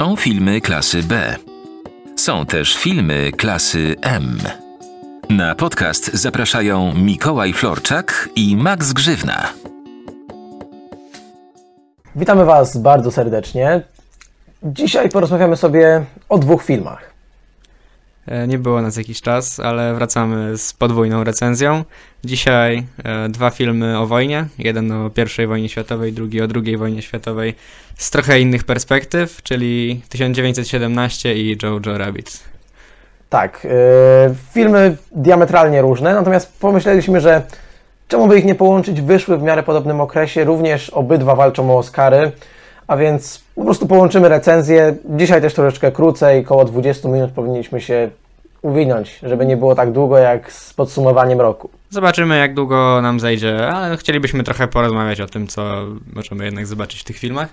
Są filmy klasy B. Są też filmy klasy M. Na podcast zapraszają Mikołaj Florczak i Max Grzywna. Witamy Was bardzo serdecznie. Dzisiaj porozmawiamy sobie o dwóch filmach. E, Nie było nas jakiś czas, ale wracamy z podwójną recenzją. Dzisiaj e, dwa filmy o wojnie. Jeden o I wojnie światowej, drugi o II wojnie światowej z trochę innych perspektyw, czyli 1917 i Jojo Rabbit. Tak, yy, filmy diametralnie różne, natomiast pomyśleliśmy, że czemu by ich nie połączyć? Wyszły w miarę podobnym okresie, również obydwa walczą o Oscary, a więc po prostu połączymy recenzję. Dzisiaj też troszeczkę krócej, około 20 minut powinniśmy się uwinąć, żeby nie było tak długo jak z podsumowaniem roku. Zobaczymy, jak długo nam zejdzie, ale chcielibyśmy trochę porozmawiać o tym, co możemy jednak zobaczyć w tych filmach.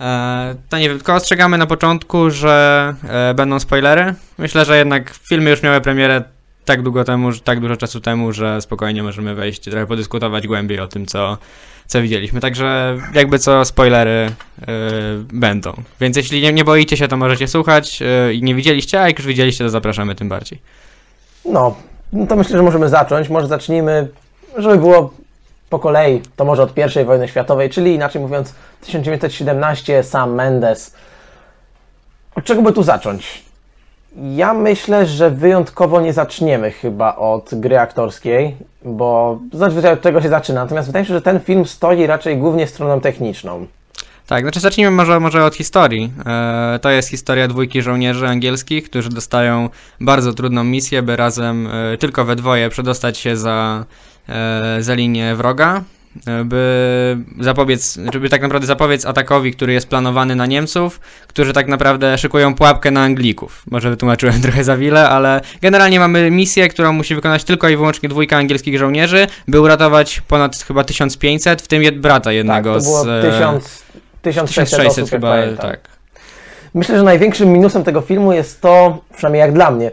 E, To nie wiem, tylko ostrzegamy na początku, że e, będą spoilery. Myślę, że jednak filmy już miały premierę tak długo temu, tak dużo czasu temu, że spokojnie możemy wejść i trochę podyskutować głębiej o tym, co, co widzieliśmy. Także jakby co, spoilery e, będą. Więc jeśli nie, nie boicie się, to możecie słuchać e, i nie widzieliście, a jak już widzieliście, to zapraszamy tym bardziej. No, no to myślę, że możemy zacząć. Może zacznijmy, żeby było po kolei, to może od I wojny światowej, czyli inaczej mówiąc 1917, Sam Mendes. Od czego by tu zacząć? Ja myślę, że wyjątkowo nie zaczniemy chyba od gry aktorskiej, bo zazwyczaj od tego się zaczyna. Natomiast wydaje mi się, że ten film stoi raczej głównie stroną techniczną. Tak, znaczy zacznijmy może, może od historii. E, to jest historia dwójki żołnierzy angielskich, którzy dostają bardzo trudną misję, by razem e, tylko we dwoje przedostać się za, e, za linię wroga, by zapobiec, żeby tak naprawdę zapobiec atakowi, który jest planowany na Niemców, którzy tak naprawdę szykują pułapkę na Anglików. Może wytłumaczyłem trochę za wiele, ale generalnie mamy misję, którą musi wykonać tylko i wyłącznie dwójka angielskich żołnierzy, by uratować ponad chyba 1500, w tym jed brata jednego tak, to było z... e, 1000, 1600, 1600 osób, chyba, pamiętam. tak. Myślę, że największym minusem tego filmu jest to, przynajmniej jak dla mnie,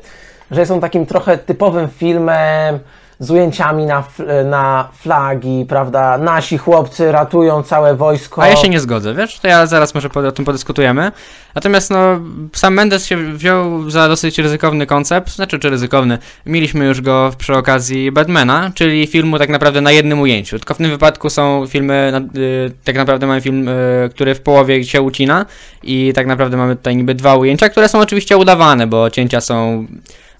że jest on takim trochę typowym filmem z ujęciami na, na flagi, prawda? Nasi chłopcy ratują całe wojsko. A ja się nie zgodzę, wiesz? To ja zaraz może o tym podyskutujemy. Natomiast no, sam Mendes się wziął za dosyć ryzykowny koncept, znaczy czy ryzykowny. Mieliśmy już go przy okazji Batmana, czyli filmu tak naprawdę na jednym ujęciu. Tylko w tym wypadku są filmy, y, tak naprawdę mamy film, y, który w połowie się ucina i tak naprawdę mamy tutaj niby dwa ujęcia, które są oczywiście udawane, bo cięcia są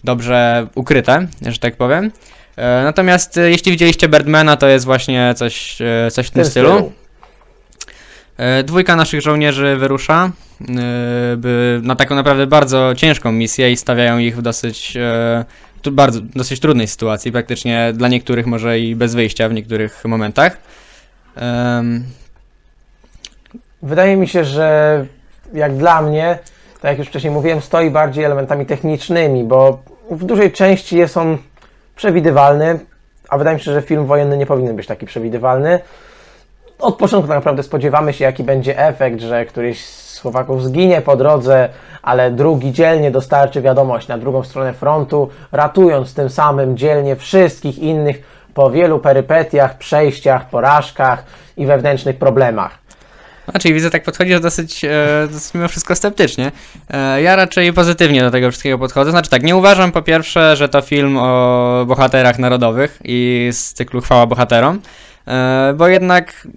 dobrze ukryte, że tak powiem. E, Natomiast y, jeśli widzieliście Birdmana, to jest właśnie coś, e, coś w tym stylu. E, Dwójka naszych żołnierzy wyrusza e, by, na taką naprawdę bardzo ciężką misję i stawiają ich w dosyć, e, tu bardzo, dosyć trudnej sytuacji, praktycznie dla niektórych może i bez wyjścia w niektórych momentach. Wydaje mi się, że jak dla mnie, tak jak już wcześniej mówiłem, stoi bardziej elementami technicznymi, bo w dużej części jest on przewidywalny, a wydaje mi się, że film wojenny nie powinien być taki przewidywalny. Od początku tak naprawdę spodziewamy się, jaki będzie efekt, że któryś z chłopaków zginie po drodze, ale drugi dzielnie dostarczy wiadomość na drugą stronę frontu, ratując tym samym dzielnie wszystkich innych po wielu perypetiach, przejściach, porażkach i wewnętrznych problemach. Znaczy, widzę, tak podchodzisz dosyć, e, dosyć mimo wszystko sceptycznie. E, ja raczej pozytywnie do tego wszystkiego podchodzę. Znaczy tak, nie uważam po pierwsze, że to film o bohaterach narodowych i z cyklu Chwała bohaterom, e, bo jednak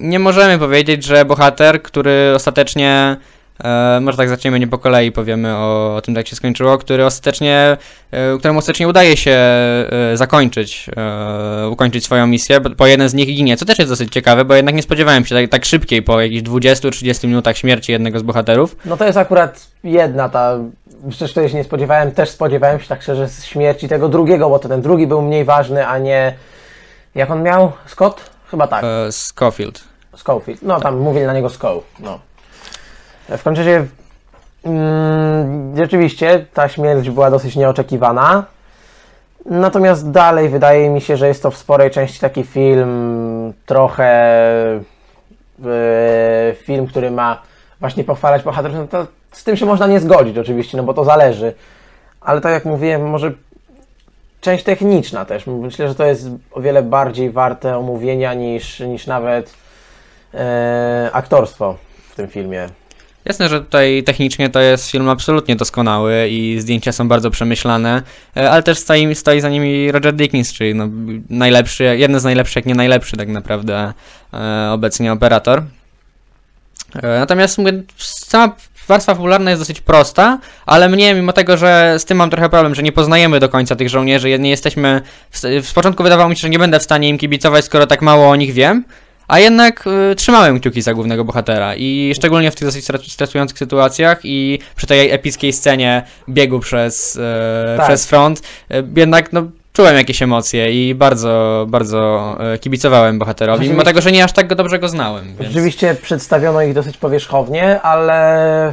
nie możemy powiedzieć, że bohater, który ostatecznie, e, może tak zaczniemy nie po kolei, powiemy o, o tym, jak się skończyło, który ostatecznie, e, któremu ostatecznie udaje się e, zakończyć, e, ukończyć swoją misję, bo, bo jeden z nich ginie, co też jest dosyć ciekawe, bo jednak nie spodziewałem się tak, tak szybkiej, po jakichś 20-30 minutach śmierci jednego z bohaterów. No to jest akurat jedna ta, przecież której się nie spodziewałem, też spodziewałem się tak szczerze z śmierci tego drugiego, bo to ten drugi był mniej ważny, a nie, jak on miał? Scott? Chyba tak, E, Scofield. Schofield. No tam mówili na niego Scow, no. W każdym razie, mm, rzeczywiście ta śmierć była dosyć nieoczekiwana. Natomiast dalej wydaje mi się, że jest to w sporej części taki film trochę e, film, który ma właśnie pochwalać bohaterów, no to z tym się można nie zgodzić oczywiście, no bo to zależy. Ale tak jak mówiłem, może część techniczna też. Myślę, że to jest o wiele bardziej warte omówienia niż, niż nawet e, aktorstwo w tym filmie. Jasne, że tutaj technicznie to jest film absolutnie doskonały i zdjęcia są bardzo przemyślane, e, ale też stoi, stoi za nimi Roger Dickens, czyli no, najlepszy, jeden z najlepszych, jak nie najlepszy tak naprawdę e, obecnie operator. E, natomiast mówię, sama warstwa fabularna jest dosyć prosta, ale mnie, mimo tego, że z tym mam trochę problem, że nie poznajemy do końca tych żołnierzy, nie jesteśmy. W, w początku wydawało mi się, że nie będę w stanie im kibicować, skoro tak mało o nich wiem. A jednak y, trzymałem kciuki za głównego bohatera i szczególnie w tych dosyć stres- stresujących sytuacjach i przy tej epickiej scenie biegu przez, e, Tak. przez front, e, jednak no, czułem jakieś emocje i bardzo, bardzo e, kibicowałem bohaterowi, mimo tego, że nie aż tak go dobrze go znałem. Więc... Rzeczywiście przedstawiono ich dosyć powierzchownie, ale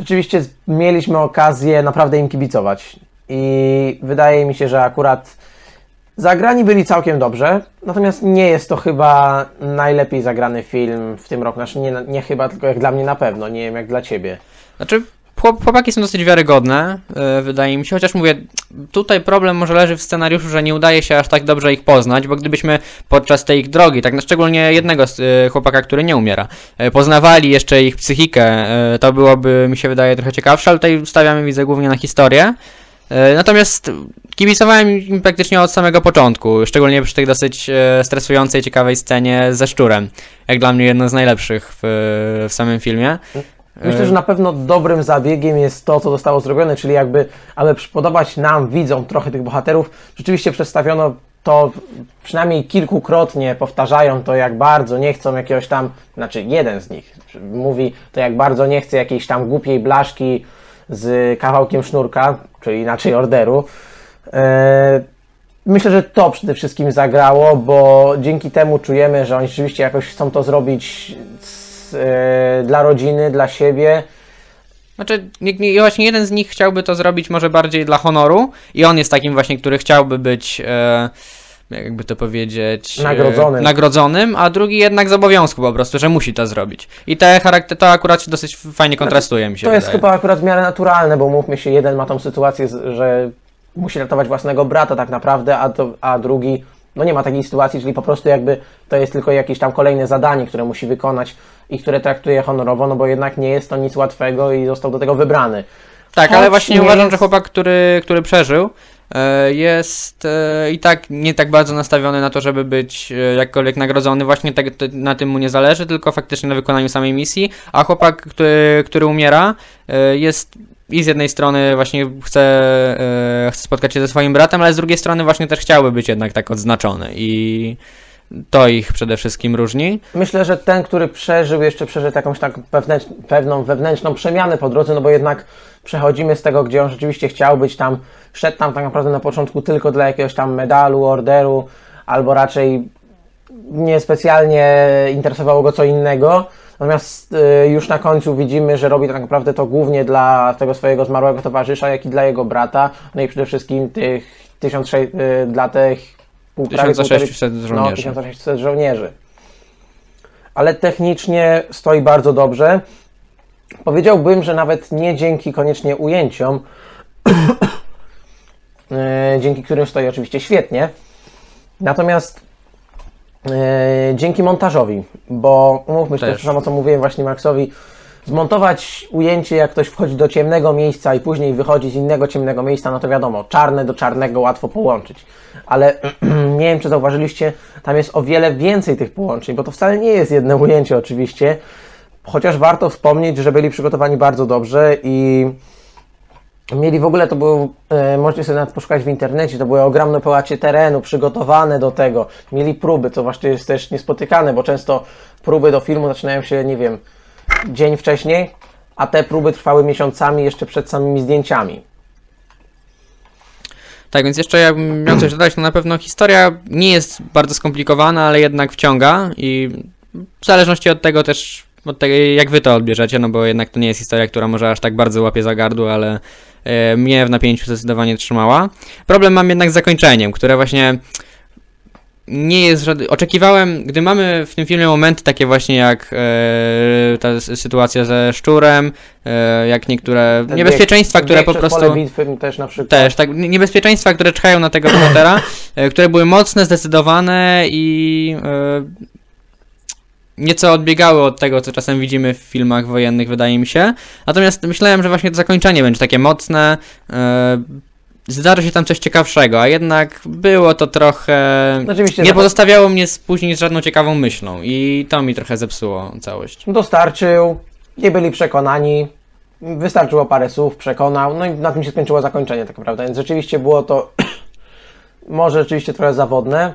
rzeczywiście mieliśmy okazję naprawdę im kibicować. I wydaje mi się, że akurat zagrani byli całkiem dobrze, natomiast nie jest to chyba najlepiej zagrany film w tym roku. Znaczy nie, nie chyba, tylko jak dla mnie na pewno, nie wiem jak dla ciebie. Znaczy, chłop- chłopaki są dosyć wiarygodne, e, wydaje mi się, chociaż mówię, tutaj problem może leży w scenariuszu, że nie udaje się aż tak dobrze ich poznać, bo gdybyśmy podczas tej ich drogi, tak na szczególnie jednego e, chłopaka, który nie umiera, e, poznawali jeszcze ich psychikę, to byłoby, mi się wydaje, trochę ciekawsze, ale tutaj stawiamy, widzę, głównie na historię. E, Natomiast kibicowałem im praktycznie od samego początku, szczególnie przy tej dosyć e, stresującej, ciekawej scenie ze szczurem. Jak dla mnie jedno z najlepszych w, w samym filmie. Myślę, że na pewno dobrym zabiegiem jest to, co zostało zrobione, czyli jakby, aby przypodobać nam, widzom, trochę tych bohaterów, rzeczywiście przedstawiono to przynajmniej kilkukrotnie, powtarzają to, jak bardzo nie chcą jakiegoś tam, znaczy jeden z nich mówi to, jak bardzo nie chce jakiejś tam głupiej blaszki z kawałkiem sznurka, czyli inaczej orderu. Eee, Myślę, że to przede wszystkim zagrało, bo dzięki temu czujemy, że oni rzeczywiście jakoś chcą to zrobić z, e, dla rodziny, dla siebie. Znaczy, nie, nie, właśnie jeden z nich chciałby to zrobić może bardziej dla honoru i on jest takim właśnie, który chciałby być, e, jakby to powiedzieć... E, nagrodzonym, a drugi jednak z obowiązku po prostu, że musi to zrobić. I te charakter, to akurat się dosyć fajnie kontrastuje, mi się To jest wydaje. chyba akurat w miarę naturalne, bo mówmy się, jeden ma tą sytuację, że musi ratować własnego brata tak naprawdę, a, to, a drugi no nie ma takiej sytuacji, czyli po prostu jakby to jest tylko jakieś tam kolejne zadanie, które musi wykonać i które traktuje honorowo, no bo jednak nie jest to nic łatwego i został do tego wybrany. Tak, Choć ale właśnie nie uważam, jest- że chłopak, który, który przeżył, jest e, i tak nie tak bardzo nastawiony na to, żeby być e, jakkolwiek nagrodzony. Właśnie tak, na tym mu nie zależy, tylko faktycznie na wykonaniu samej misji. A chłopak, który, który umiera, e, jest i z jednej strony właśnie chce, e, chce spotkać się ze swoim bratem, ale z drugiej strony właśnie też chciałby być jednak tak odznaczony. I to ich przede wszystkim różni. Myślę, że ten, który przeżył, jeszcze przeżył jakąś tak pewną wewnętrzną przemianę po drodze, no bo jednak przechodzimy z tego, gdzie on rzeczywiście chciał być tam, szedł tam tak naprawdę na początku tylko dla jakiegoś tam medalu, orderu, albo raczej niespecjalnie interesowało go co innego. Natomiast y, już na końcu widzimy, że robi tak naprawdę to głównie dla tego swojego zmarłego towarzysza, jak i dla jego brata, no i przede wszystkim tych 1600, y, dla tych półtorej- 1600 no, żołnierzy. 1600 żołnierzy. Ale technicznie stoi bardzo dobrze. Powiedziałbym, że nawet nie dzięki koniecznie ujęciom, e, dzięki którym stoi oczywiście świetnie, natomiast e, dzięki montażowi, bo umówmy się Też. też to samo, co mówiłem właśnie Maxowi, zmontować ujęcie, jak ktoś wchodzi do ciemnego miejsca i później wychodzi z innego ciemnego miejsca, no to wiadomo, czarne do czarnego łatwo połączyć. Ale nie wiem, czy zauważyliście, tam jest o wiele więcej tych połączeń, bo to wcale nie jest jedno ujęcie oczywiście, chociaż warto wspomnieć, że byli przygotowani bardzo dobrze i mieli w ogóle, to był, e, możecie sobie nawet poszukać w internecie, to były ogromne połacie terenu przygotowane do tego, mieli próby, co właśnie jest też niespotykane, bo często próby do filmu zaczynają się, nie wiem, dzień wcześniej, a te próby trwały miesiącami jeszcze przed samymi zdjęciami. Tak, więc jeszcze jakbym miał coś dodać, to na pewno historia nie jest bardzo skomplikowana, ale jednak wciąga i w zależności od tego też, od tego jak wy to odbierzecie, no bo jednak to nie jest historia, która może aż tak bardzo łapie za gardło, ale e, mnie w napięciu zdecydowanie trzymała. Problem mam jednak z zakończeniem, które właśnie nie jest żaden... Oczekiwałem, gdy mamy w tym filmie momenty takie właśnie jak e, ta sytuacja ze szczurem, e, jak niektóre Ten niebezpieczeństwa, które po prostu... Pole bitwy też na przykład. Też, tak, nie- niebezpieczeństwa, które czekają na tego bohatera, e, które były mocne, zdecydowane i e, nieco odbiegały od tego, co czasem widzimy w filmach wojennych, wydaje mi się. Natomiast myślałem, że właśnie to zakończenie będzie takie mocne. E, zdarzy się tam coś ciekawszego, a jednak było to trochę. Oczywiście nie zako- pozostawiało mnie z- później z żadną ciekawą myślą i to mi trochę zepsuło całość. Dostarczył, nie byli przekonani, wystarczyło parę słów, przekonał, no i na tym się skończyło zakończenie tak naprawdę, więc rzeczywiście było to może rzeczywiście trochę zawodne.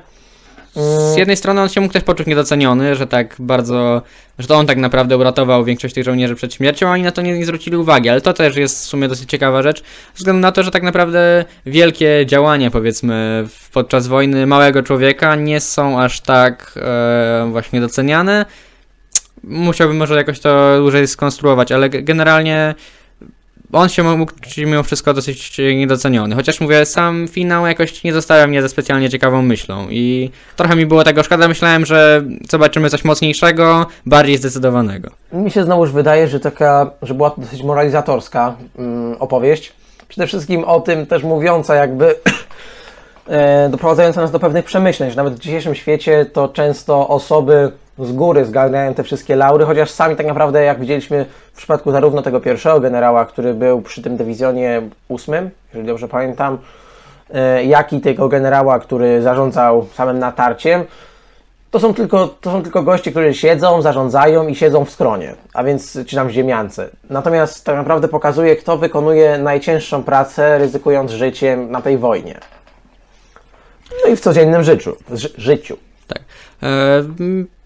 Z jednej strony on się mógł też poczuć niedoceniony, że tak bardzo, że to on tak naprawdę uratował większość tych żołnierzy przed śmiercią, a oni na to nie, nie zwrócili uwagi, ale to też jest w sumie dosyć ciekawa rzecz, ze względu na to, że tak naprawdę wielkie działania, powiedzmy, podczas wojny małego człowieka nie są aż tak e, właśnie doceniane. Musiałbym może jakoś to dłużej skonstruować, ale ge- generalnie on się mógł mimo wszystko dosyć niedoceniony. Chociaż mówię, sam finał jakoś nie zostawia mnie ze specjalnie ciekawą myślą i trochę mi było tego szkoda. Myślałem, że zobaczymy coś mocniejszego, bardziej zdecydowanego. Mi się znowuż wydaje, że taka, że była to dosyć moralizatorska mm, opowieść. Przede wszystkim o tym też mówiąca jakby e, doprowadzająca nas do pewnych przemyśleń, że nawet w dzisiejszym świecie to często osoby z góry zgarniają te wszystkie laury, chociaż sami tak naprawdę, jak widzieliśmy w przypadku zarówno tego pierwszego generała, który był przy tym dywizjonie ósmym, jeżeli dobrze pamiętam, e, jak i tego generała, który zarządzał samym natarciem, to są, tylko, to są tylko goście, którzy siedzą, zarządzają i siedzą w skronie, a więc czy tam w ziemiance. Natomiast tak naprawdę pokazuje, kto wykonuje najcięższą pracę, ryzykując życiem na tej wojnie. No i w codziennym życiu. Ży- życiu. Tak. E,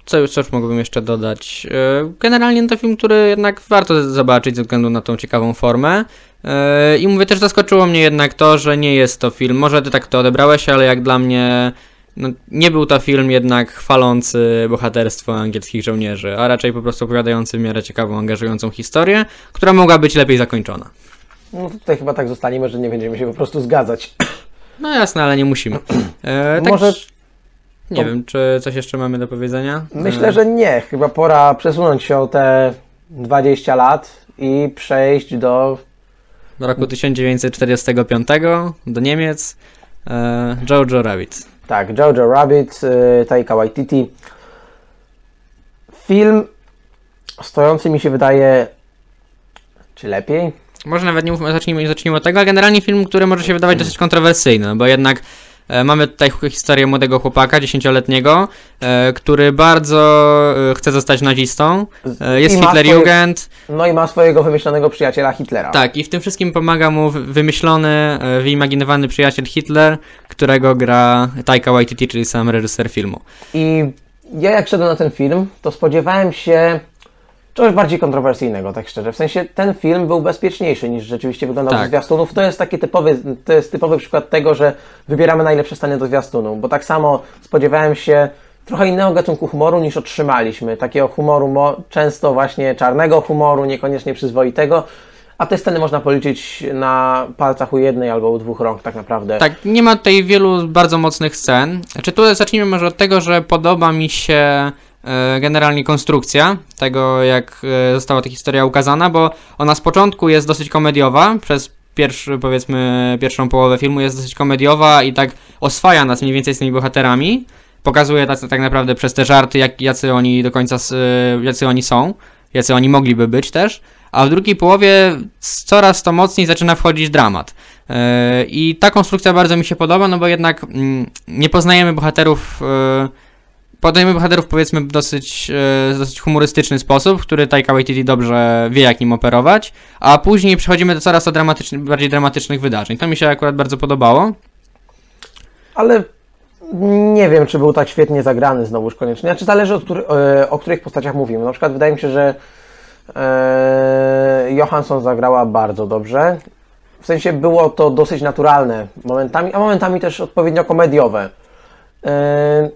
co, już mógłbym jeszcze dodać? E, generalnie to film, który jednak warto zobaczyć ze względu na tą ciekawą formę. E, I mówię, też zaskoczyło mnie jednak to, że nie jest to film. Może ty tak to odebrałeś, ale jak dla mnie no, nie był to film jednak chwalący bohaterstwo angielskich żołnierzy, a raczej po prostu opowiadający w miarę ciekawą, angażującą historię, która mogła być lepiej zakończona. No to tutaj chyba tak zostaniemy, że nie będziemy się po prostu zgadzać. No jasne, ale nie musimy. E, tak, Może Nie wiem, czy coś jeszcze mamy do powiedzenia? myślę, że nie. Chyba pora przesunąć się o te 20 lat i przejść do do roku 1945 do Niemiec e, Jojo Rabbit. Tak, Jojo Rabbit, y, Taika Waititi. Film stojący mi się wydaje, czy lepiej? Może nawet nie mówmy, zacznijmy, zacznijmy od tego, ale generalnie film, który może się wydawać dosyć kontrowersyjny, bo jednak e, mamy tutaj historię młodego chłopaka, dziesięcioletniego, e, który bardzo e, chce zostać nazistą. E, jest Hitlerjugend, No i ma swojego wymyślonego przyjaciela Hitlera. tak, i w tym wszystkim pomaga mu wy- wymyślony, e, wyimaginowany przyjaciel Hitler, którego gra Taika Waititi, czyli sam reżyser filmu. I ja jak szedłem na ten film, to spodziewałem się czegoś bardziej kontrowersyjnego, tak szczerze. W sensie ten film był bezpieczniejszy niż rzeczywiście wyglądał Tak. ze zwiastunów. To jest taki typowy, to jest typowy przykład tego, że wybieramy najlepsze stany do zwiastunu, bo tak samo spodziewałem się trochę innego gatunku humoru niż otrzymaliśmy. Takiego humoru mo- często właśnie czarnego humoru, niekoniecznie przyzwoitego. A te sceny można policzyć na palcach u jednej albo u dwóch rąk tak naprawdę. Tak, nie ma tutaj wielu bardzo mocnych scen. Znaczy, tu zacznijmy może od tego, że podoba mi się generalnie konstrukcja tego, jak e, została ta historia ukazana, bo ona z początku jest dosyć komediowa, przez pierwszy, powiedzmy, pierwszą połowę filmu jest dosyć komediowa i tak oswaja nas mniej więcej z tymi bohaterami. Pokazuje tak, tak naprawdę przez te żarty, jak, jacy oni do końca, e, jacy oni są, jacy oni mogliby być też. A w drugiej połowie coraz to mocniej zaczyna wchodzić dramat. I ta konstrukcja bardzo mi się podoba, no bo jednak mm, nie poznajemy bohaterów. Podajemy bohaterów powiedzmy w dosyć, w dosyć humorystyczny sposób, który Taika Waititi dobrze wie jak nim operować, a później przechodzimy do coraz to bardziej dramatycznych wydarzeń. To mi się akurat bardzo podobało. Ale nie wiem, czy był tak świetnie zagrany znowuż koniecznie. Znaczy zależy od e, o których postaciach mówimy. Na przykład wydaje mi się, że e, Johansson zagrała bardzo dobrze. W sensie było to dosyć naturalne momentami, a momentami też odpowiednio komediowe. E,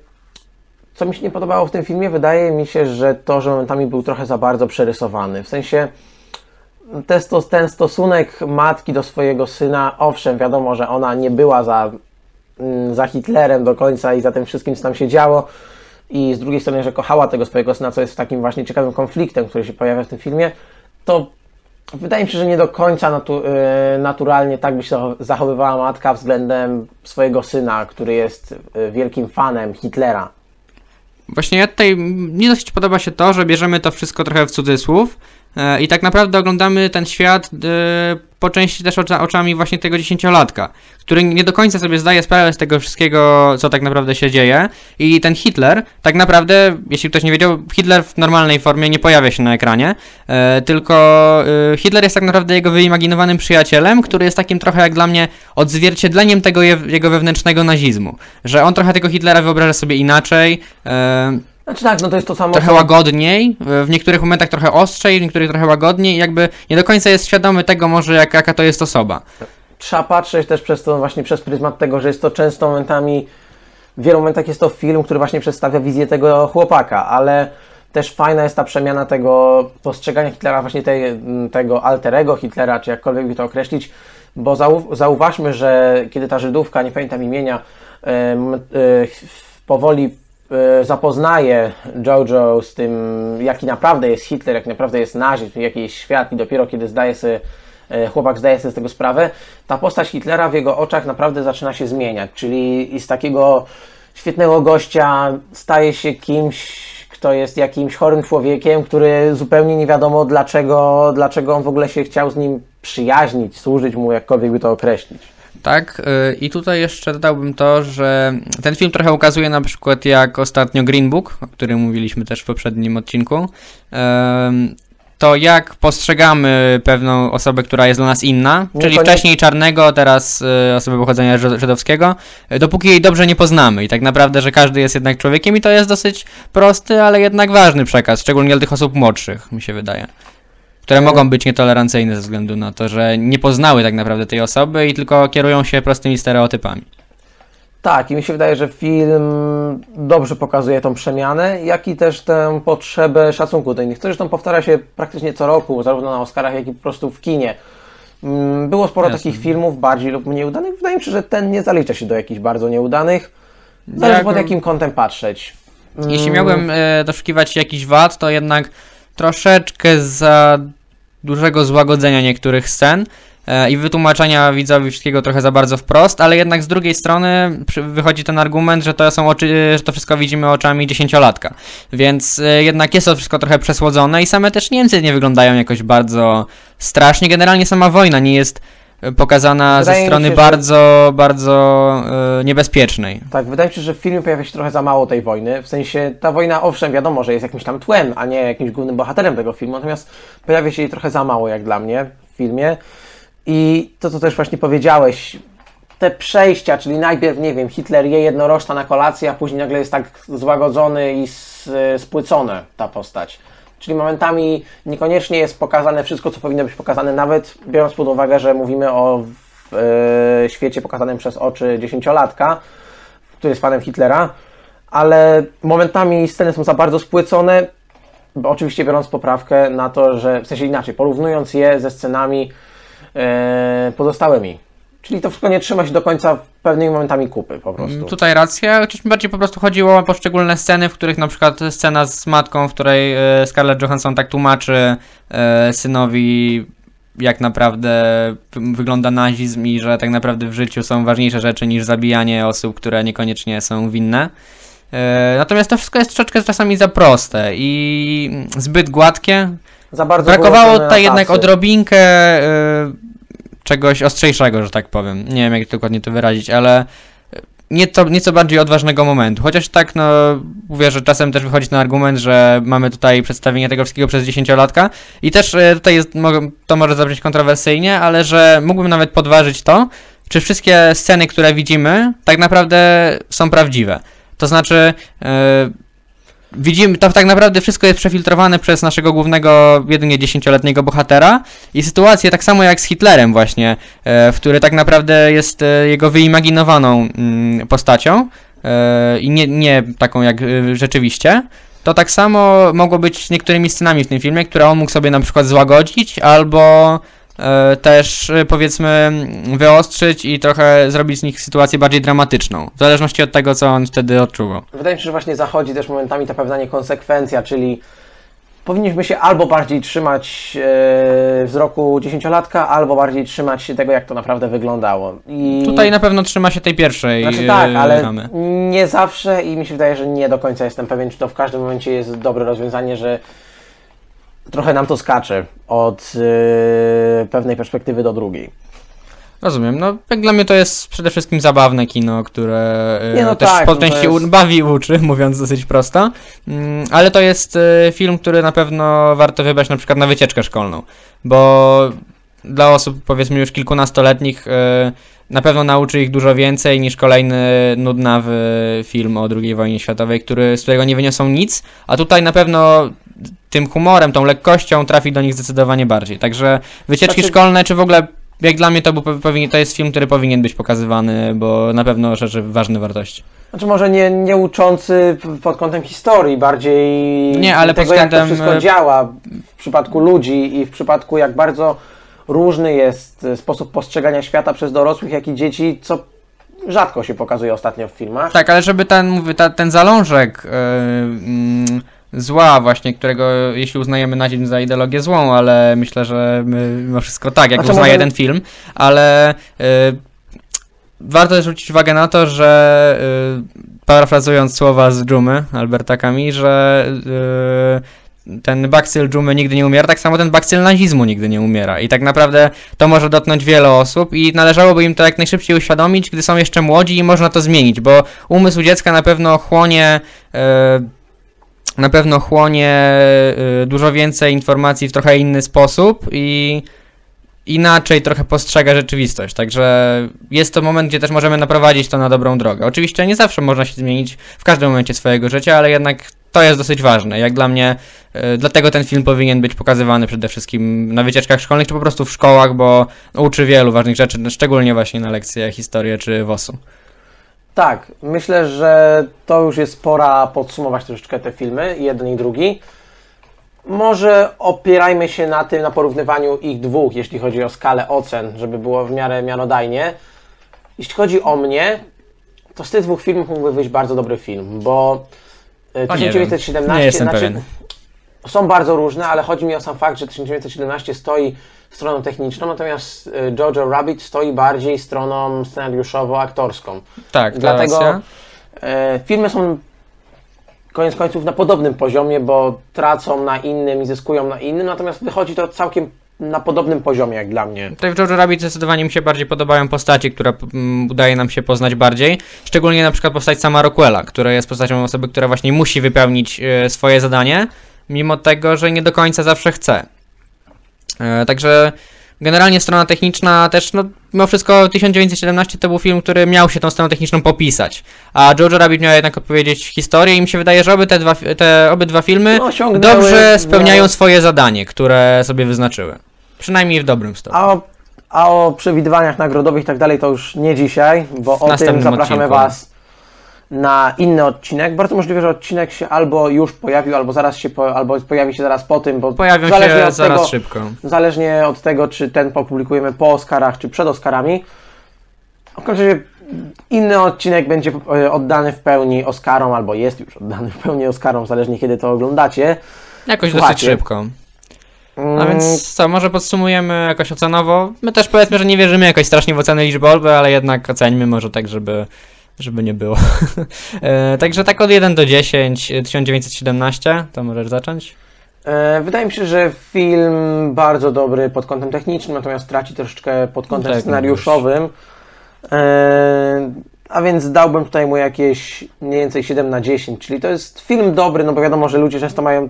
co mi się nie podobało w tym filmie, wydaje mi się, że to, że momentami był trochę za bardzo przerysowany. W sensie ten stosunek matki do swojego syna, owszem, wiadomo, że ona nie była za mm, za Hitlerem do końca i za tym wszystkim, co tam się działo. I z drugiej strony, że kochała tego swojego syna, co jest takim właśnie ciekawym konfliktem, który się pojawia w tym filmie, to wydaje mi się, że nie do końca natu, y, naturalnie tak by się zachow- zachowywała matka względem swojego syna, który jest y, wielkim fanem Hitlera. Właśnie ja tutaj, mi dosyć podoba się to, że bierzemy to wszystko trochę w cudzysłów i tak naprawdę oglądamy ten świat e, po części też ocza, oczami właśnie tego dziesięciolatka, który nie do końca sobie zdaje sprawę z tego wszystkiego, co tak naprawdę się dzieje. I ten Hitler, tak naprawdę, jeśli ktoś nie wiedział, Hitler w normalnej formie nie pojawia się na ekranie, e, tylko e, Hitler jest tak naprawdę jego wyimaginowanym przyjacielem, który jest takim trochę jak dla mnie odzwierciedleniem tego je, jego wewnętrznego nazizmu, że on trochę tego Hitlera wyobraża sobie inaczej, e, Znaczy tak, no to jest to samo. trochę co- łagodniej, w niektórych momentach trochę ostrzej, w niektórych trochę łagodniej jakby nie do końca jest świadomy tego może jak, jaka to jest osoba. trzeba patrzeć też przez to właśnie przez pryzmat tego, że jest to często momentami, w wielu momentach jest to film, który właśnie przedstawia wizję tego chłopaka, ale też fajna jest ta przemiana tego postrzegania Hitlera, właśnie tej, tego alterego Hitlera, czy jakkolwiek by to określić, bo zau, zauważmy, że kiedy ta Żydówka, nie pamiętam imienia, em, e, powoli e, zapoznaje Jojo z tym, jaki naprawdę jest Hitler, jaki naprawdę jest nazizm, jaki jest świat i dopiero kiedy zdaje sobie e, chłopak zdaje sobie z tego sprawę, ta postać Hitlera w jego oczach naprawdę zaczyna się zmieniać, czyli z takiego świetnego gościa staje się kimś, kto jest jakimś chorym człowiekiem, który zupełnie nie wiadomo dlaczego, dlaczego on w ogóle się chciał z nim przyjaźnić, służyć mu, jakkolwiek by to określić. Tak, y, i tutaj jeszcze dodałbym to, że ten film trochę ukazuje na przykład jak ostatnio Green Book, o którym mówiliśmy też w poprzednim odcinku, to jak postrzegamy pewną osobę, która jest dla nas inna, czyli wcześniej czarnego, teraz y, osobę pochodzenia żyd- żydowskiego, y, dopóki jej dobrze nie poznamy i tak naprawdę, że każdy jest jednak człowiekiem i to jest dosyć prosty, ale jednak ważny przekaz, szczególnie dla tych osób młodszych, mi się wydaje. Które mogą być nietolerancyjne ze względu na to, że nie poznały tak naprawdę tej osoby i tylko kierują się prostymi stereotypami. Tak, i mi się wydaje, że film dobrze pokazuje tą przemianę, jak i też tę potrzebę szacunku do innych. To zresztą powtarza się praktycznie co roku, zarówno na Oscarach, jak i po prostu w kinie. Mm, Było sporo Jasne. takich filmów, bardziej lub mniej udanych. Wydaje mi się, że ten nie zalicza się do jakichś bardzo nieudanych. Zależy Jak- pod jakim kątem patrzeć. Jeśli Mm, miałbym e, doszukiwać jakichś wad, to jednak troszeczkę za dużego złagodzenia niektórych scen e, i wytłumaczenia widzowi wszystkiego trochę za bardzo wprost, ale jednak z drugiej strony wychodzi ten argument, że to są oczy, że to wszystko widzimy oczami dziesięciolatka. Więc e, jednak jest to wszystko trochę przesłodzone i same też Niemcy nie wyglądają jakoś bardzo strasznie. Generalnie sama wojna nie jest e, pokazana Wydaje ze strony się, że- bardzo, bardzo e, niebezpiecznej. Tak, wydaje mi się, że w filmie pojawia się trochę za mało tej wojny. W sensie ta wojna, owszem, wiadomo, że jest jakimś tam tłem, a nie jakimś głównym bohaterem tego filmu, natomiast pojawia się jej trochę za mało, jak dla mnie, w filmie. I to, co też właśnie powiedziałeś, te przejścia, czyli najpierw, nie wiem, Hitler je jednorożca na kolację, a później nagle jest tak złagodzony i s- spłycone ta postać. Czyli momentami niekoniecznie jest pokazane wszystko, co powinno być pokazane, nawet biorąc pod uwagę, że mówimy o w, e, świecie pokazanym przez oczy dziesięciolatka, który jest fanem Hitlera, ale momentami sceny są za bardzo spłycone, oczywiście biorąc poprawkę na to, że w sensie inaczej, porównując je ze scenami e, pozostałymi. Czyli to wszystko nie trzyma się do końca pewnymi momentami kupy po prostu. Mm, Tutaj racja, chociaż mi bardziej po prostu chodziło o poszczególne sceny, w których na przykład scena z matką, w której e, Scarlett Johansson tak tłumaczy e, synowi jak naprawdę wygląda nazizm i że tak naprawdę w życiu są ważniejsze rzeczy niż zabijanie osób, które niekoniecznie są winne. E, Natomiast to wszystko jest troszeczkę czasami za proste i zbyt gładkie. Za bardzo Brakowało tutaj na jednak odrobinkę czegoś ostrzejszego, że tak powiem. Nie wiem, jak dokładnie to wyrazić, ale nieco, nieco bardziej odważnego momentu. Chociaż tak, no, mówię, że czasem też wychodzi ten argument, że mamy tutaj przedstawienie tego wszystkiego przez dziesięciolatka i też e, tutaj jest, to może zabrzmieć kontrowersyjnie, ale że mógłbym nawet podważyć to, czy wszystkie sceny, które widzimy, tak naprawdę są prawdziwe. To znaczy, e, widzimy, to tak naprawdę wszystko jest przefiltrowane przez naszego głównego, jedynie dziesięcioletniego bohatera. I sytuacje tak samo jak z Hitlerem właśnie, e, w który tak naprawdę jest e, jego wyimaginowaną mm, postacią e, i nie, nie taką jak rzeczywiście, to tak samo mogło być z niektórymi scenami w tym filmie, które on mógł sobie na przykład złagodzić albo też e, powiedzmy wyostrzyć i trochę zrobić z nich sytuację bardziej dramatyczną, w zależności od tego, co on wtedy odczuwał. Wydaje mi się, że właśnie zachodzi też momentami ta pewna niekonsekwencja, czyli powinniśmy się albo bardziej trzymać e, wzroku dziesięciolatka, albo bardziej trzymać się tego, jak to naprawdę wyglądało. I... Tutaj na pewno trzyma się tej pierwszej Znaczy tak, e, ale ramy. nie zawsze i mi się wydaje, że nie do końca jestem pewien, czy to w każdym momencie jest dobre rozwiązanie, że trochę nam to skacze od e, pewnej perspektywy do drugiej. Rozumiem, no jak dla mnie to jest przede wszystkim zabawne kino, które e, Nie, no też tak, po no części jest- bawi i uczy, mówiąc dosyć prosto, mm, ale to jest e, film, który na pewno warto wybrać na przykład na wycieczkę szkolną, bo dla osób powiedzmy już kilkunastoletnich e, na pewno nauczy ich dużo więcej niż kolejny nudnawy film o II wojnie światowej, który, z którego nie wyniosą nic, a tutaj na pewno tym humorem, tą lekkością trafi do nich zdecydowanie bardziej. Także wycieczki Znaczy- szkolne, czy w ogóle jak dla mnie to, był, to jest film, który powinien być pokazywany, bo na pewno szerzy ważne wartości. Znaczy może nie, nie uczący pod kątem historii, bardziej Nie, ale pod tego, jak to względem, wszystko e, działa w przypadku ludzi i w przypadku jak bardzo różny jest e, sposób postrzegania świata przez dorosłych, jak i dzieci, co rzadko się pokazuje ostatnio w filmach. Tak, ale żeby ten, mówię, ta, ten zalążek yy, mm, zła właśnie, którego jeśli uznajemy na dzień za ideologię złą, ale myślę, że my, mimo wszystko tak, jak Znaczy, uznaje może- ten film, ale yy, warto też zwrócić uwagę na to, że yy, parafrazując słowa z Dżumy, Alberta Kami, że yy, ten bakcyl dżumy nigdy nie umiera, tak samo ten bakcyl nazizmu nigdy nie umiera. I tak naprawdę to może dotknąć wiele osób i należałoby im to jak najszybciej uświadomić, gdy są jeszcze młodzi i można to zmienić, bo umysł dziecka na pewno chłonie e, na pewno chłonie e, dużo więcej informacji w trochę inny sposób i inaczej trochę postrzega rzeczywistość. Także jest to moment, gdzie też możemy naprowadzić to na dobrą drogę. Oczywiście nie zawsze można się zmienić w każdym momencie swojego życia, ale jednak to jest dosyć ważne. Jak dla mnie, e, dlatego ten film powinien być pokazywany przede wszystkim na wycieczkach szkolnych, czy po prostu w szkołach, bo uczy wielu ważnych rzeczy, no, szczególnie właśnie na lekcjach historii czy WOS-u. Tak, myślę, że to już jest pora podsumować troszeczkę te filmy, jeden i drugi. Może opierajmy się na tym, na porównywaniu ich dwóch, jeśli chodzi o skalę ocen, żeby było w miarę mianodajnie. Jeśli chodzi o mnie, to z tych dwóch filmów mógłby wyjść bardzo dobry film, bo e, O, nie. 1917 jestem znaczy, pewien. są bardzo różne, ale chodzi mi o sam fakt, że 1917 stoi stroną techniczną, natomiast e, Jojo Rabbit stoi bardziej stroną scenariuszowo-aktorską. Tak, Dlatego racja. e, filmy są koniec końców na podobnym poziomie, bo tracą na innym i zyskują na innym, natomiast wychodzi to całkiem na podobnym poziomie jak dla mnie. Tutaj w Jojo Rabbit zdecydowanie mi się bardziej podobają postaci, które mm, udaje nam się poznać bardziej. Szczególnie na przykład postać sama Rockwella, która jest postacią osoby, która właśnie musi wypełnić e, swoje zadanie, mimo tego, że nie do końca zawsze chce. E, także generalnie strona techniczna też, no mimo wszystko 1917 to był film, który miał się tą stroną techniczną popisać, a Jojo Rabbit miał jednak opowiedzieć historię i mi się wydaje, że oby te, dwa, te obydwa filmy No, dobrze spełniają swoje zadanie, które sobie wyznaczyły. Przynajmniej w dobrym stopniu. A o, a o przewidywaniach nagrodowych i tak dalej to już nie dzisiaj, bo o tym zapraszamy odcinku. Was na inny odcinek. Bardzo możliwe, że odcinek się albo już pojawił, albo zaraz się po, albo pojawi się zaraz po tym, bo Pojawią zależnie się od zaraz tego, szybko. Zależnie od tego, czy ten opublikujemy po Oscarach, czy przed Oscarami. W każdym razie inny odcinek będzie e, oddany w pełni Oscarom, albo jest już oddany w pełni Oscarom, zależnie kiedy to oglądacie. Jakoś Słuchajcie. dosyć szybko. A Mm, więc co, może podsumujemy jakoś ocenowo? My też powiedzmy, że nie wierzymy jakoś strasznie w oceny liczbowe, ale jednak oceńmy może tak, żeby, żeby nie było. e, także tak od 1 do 10, 1917, to możesz zacząć? E, Wydaje mi się, że film bardzo dobry pod kątem technicznym, natomiast traci troszeczkę pod kątem Tak, scenariuszowym. A więc dałbym tutaj mu jakieś mniej więcej 7 na 10, czyli to jest film dobry, no bo wiadomo, że ludzie często mają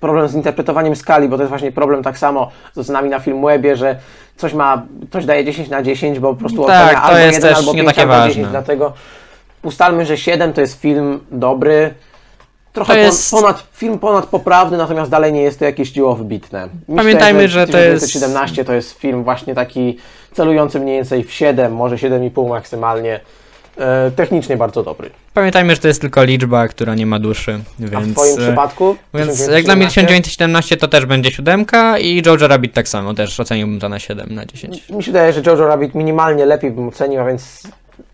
problem z interpretowaniem skali, bo to jest właśnie problem tak samo z ocenami na Filmwebie, że coś ma, ktoś daje 10 na 10, bo po prostu Tak, ocenia albo jest 1, też albo nie 5 takie albo ważne. 10, dlatego ustalmy, że 7 to jest film dobry, trochę jest- ponad, film ponad poprawny, natomiast dalej nie jest to jakieś dzieło wybitne. Myślę, Pamiętajmy, że to jest- 1917 to jest film właśnie taki celujący mniej więcej w 7, może 7,5 maksymalnie. E, technicznie bardzo dobry. Pamiętajmy, że to jest tylko liczba, która nie ma duszy, więc... A w Twoim e, przypadku? Więc 1917? jak dla mnie 1917 to też będzie siódemka i Jojo Rabbit tak samo, też oceniłbym to na 7 na 10. Mi się wydaje, że Jojo Rabbit minimalnie lepiej bym ocenił, a więc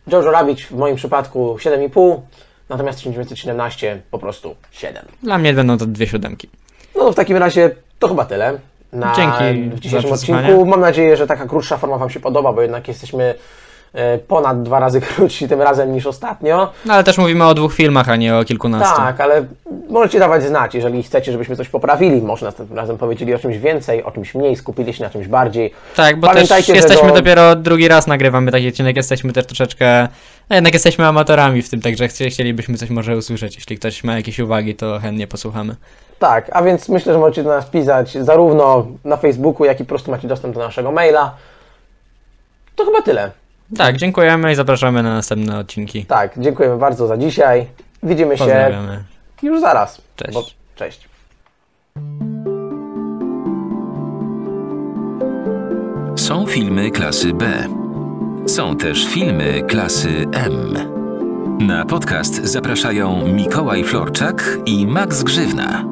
Jojo Rabbit w moim przypadku 7,5, natomiast 1917 po prostu 7. Dla mnie będą to dwie siódemki. No w takim razie to chyba tyle. Na, Dzięki w dzisiejszym odcinku. Mam nadzieję, że taka krótsza forma Wam się podoba, bo jednak jesteśmy ponad dwa razy krótsi tym razem niż ostatnio. No ale też mówimy o dwóch filmach, a nie o kilkunastu. Tak, ale możecie dawać znać, jeżeli chcecie, żebyśmy coś poprawili. Może następnym razem powiedzieli o czymś więcej, o czymś mniej, skupili się na czymś bardziej. Tak, bo Pamiętajcie, też jesteśmy do- dopiero drugi raz nagrywamy taki odcinek, jesteśmy też troszeczkę, no jednak jesteśmy amatorami w tym, także chci- chcielibyśmy coś może usłyszeć. Jeśli ktoś ma jakieś uwagi, to chętnie posłuchamy. Tak, a więc myślę, że możecie do nas pisać zarówno na Facebooku, jak i po prostu macie dostęp do naszego maila. To chyba tyle. Tak, dziękujemy i zapraszamy na następne odcinki. Tak, dziękujemy bardzo za dzisiaj. Widzimy się Pozdrawiamy. już zaraz. Cześć. Bo, cześć. Są filmy klasy B. Są też filmy klasy M. Na podcast zapraszają Mikołaj Florczak i Max Grzywna.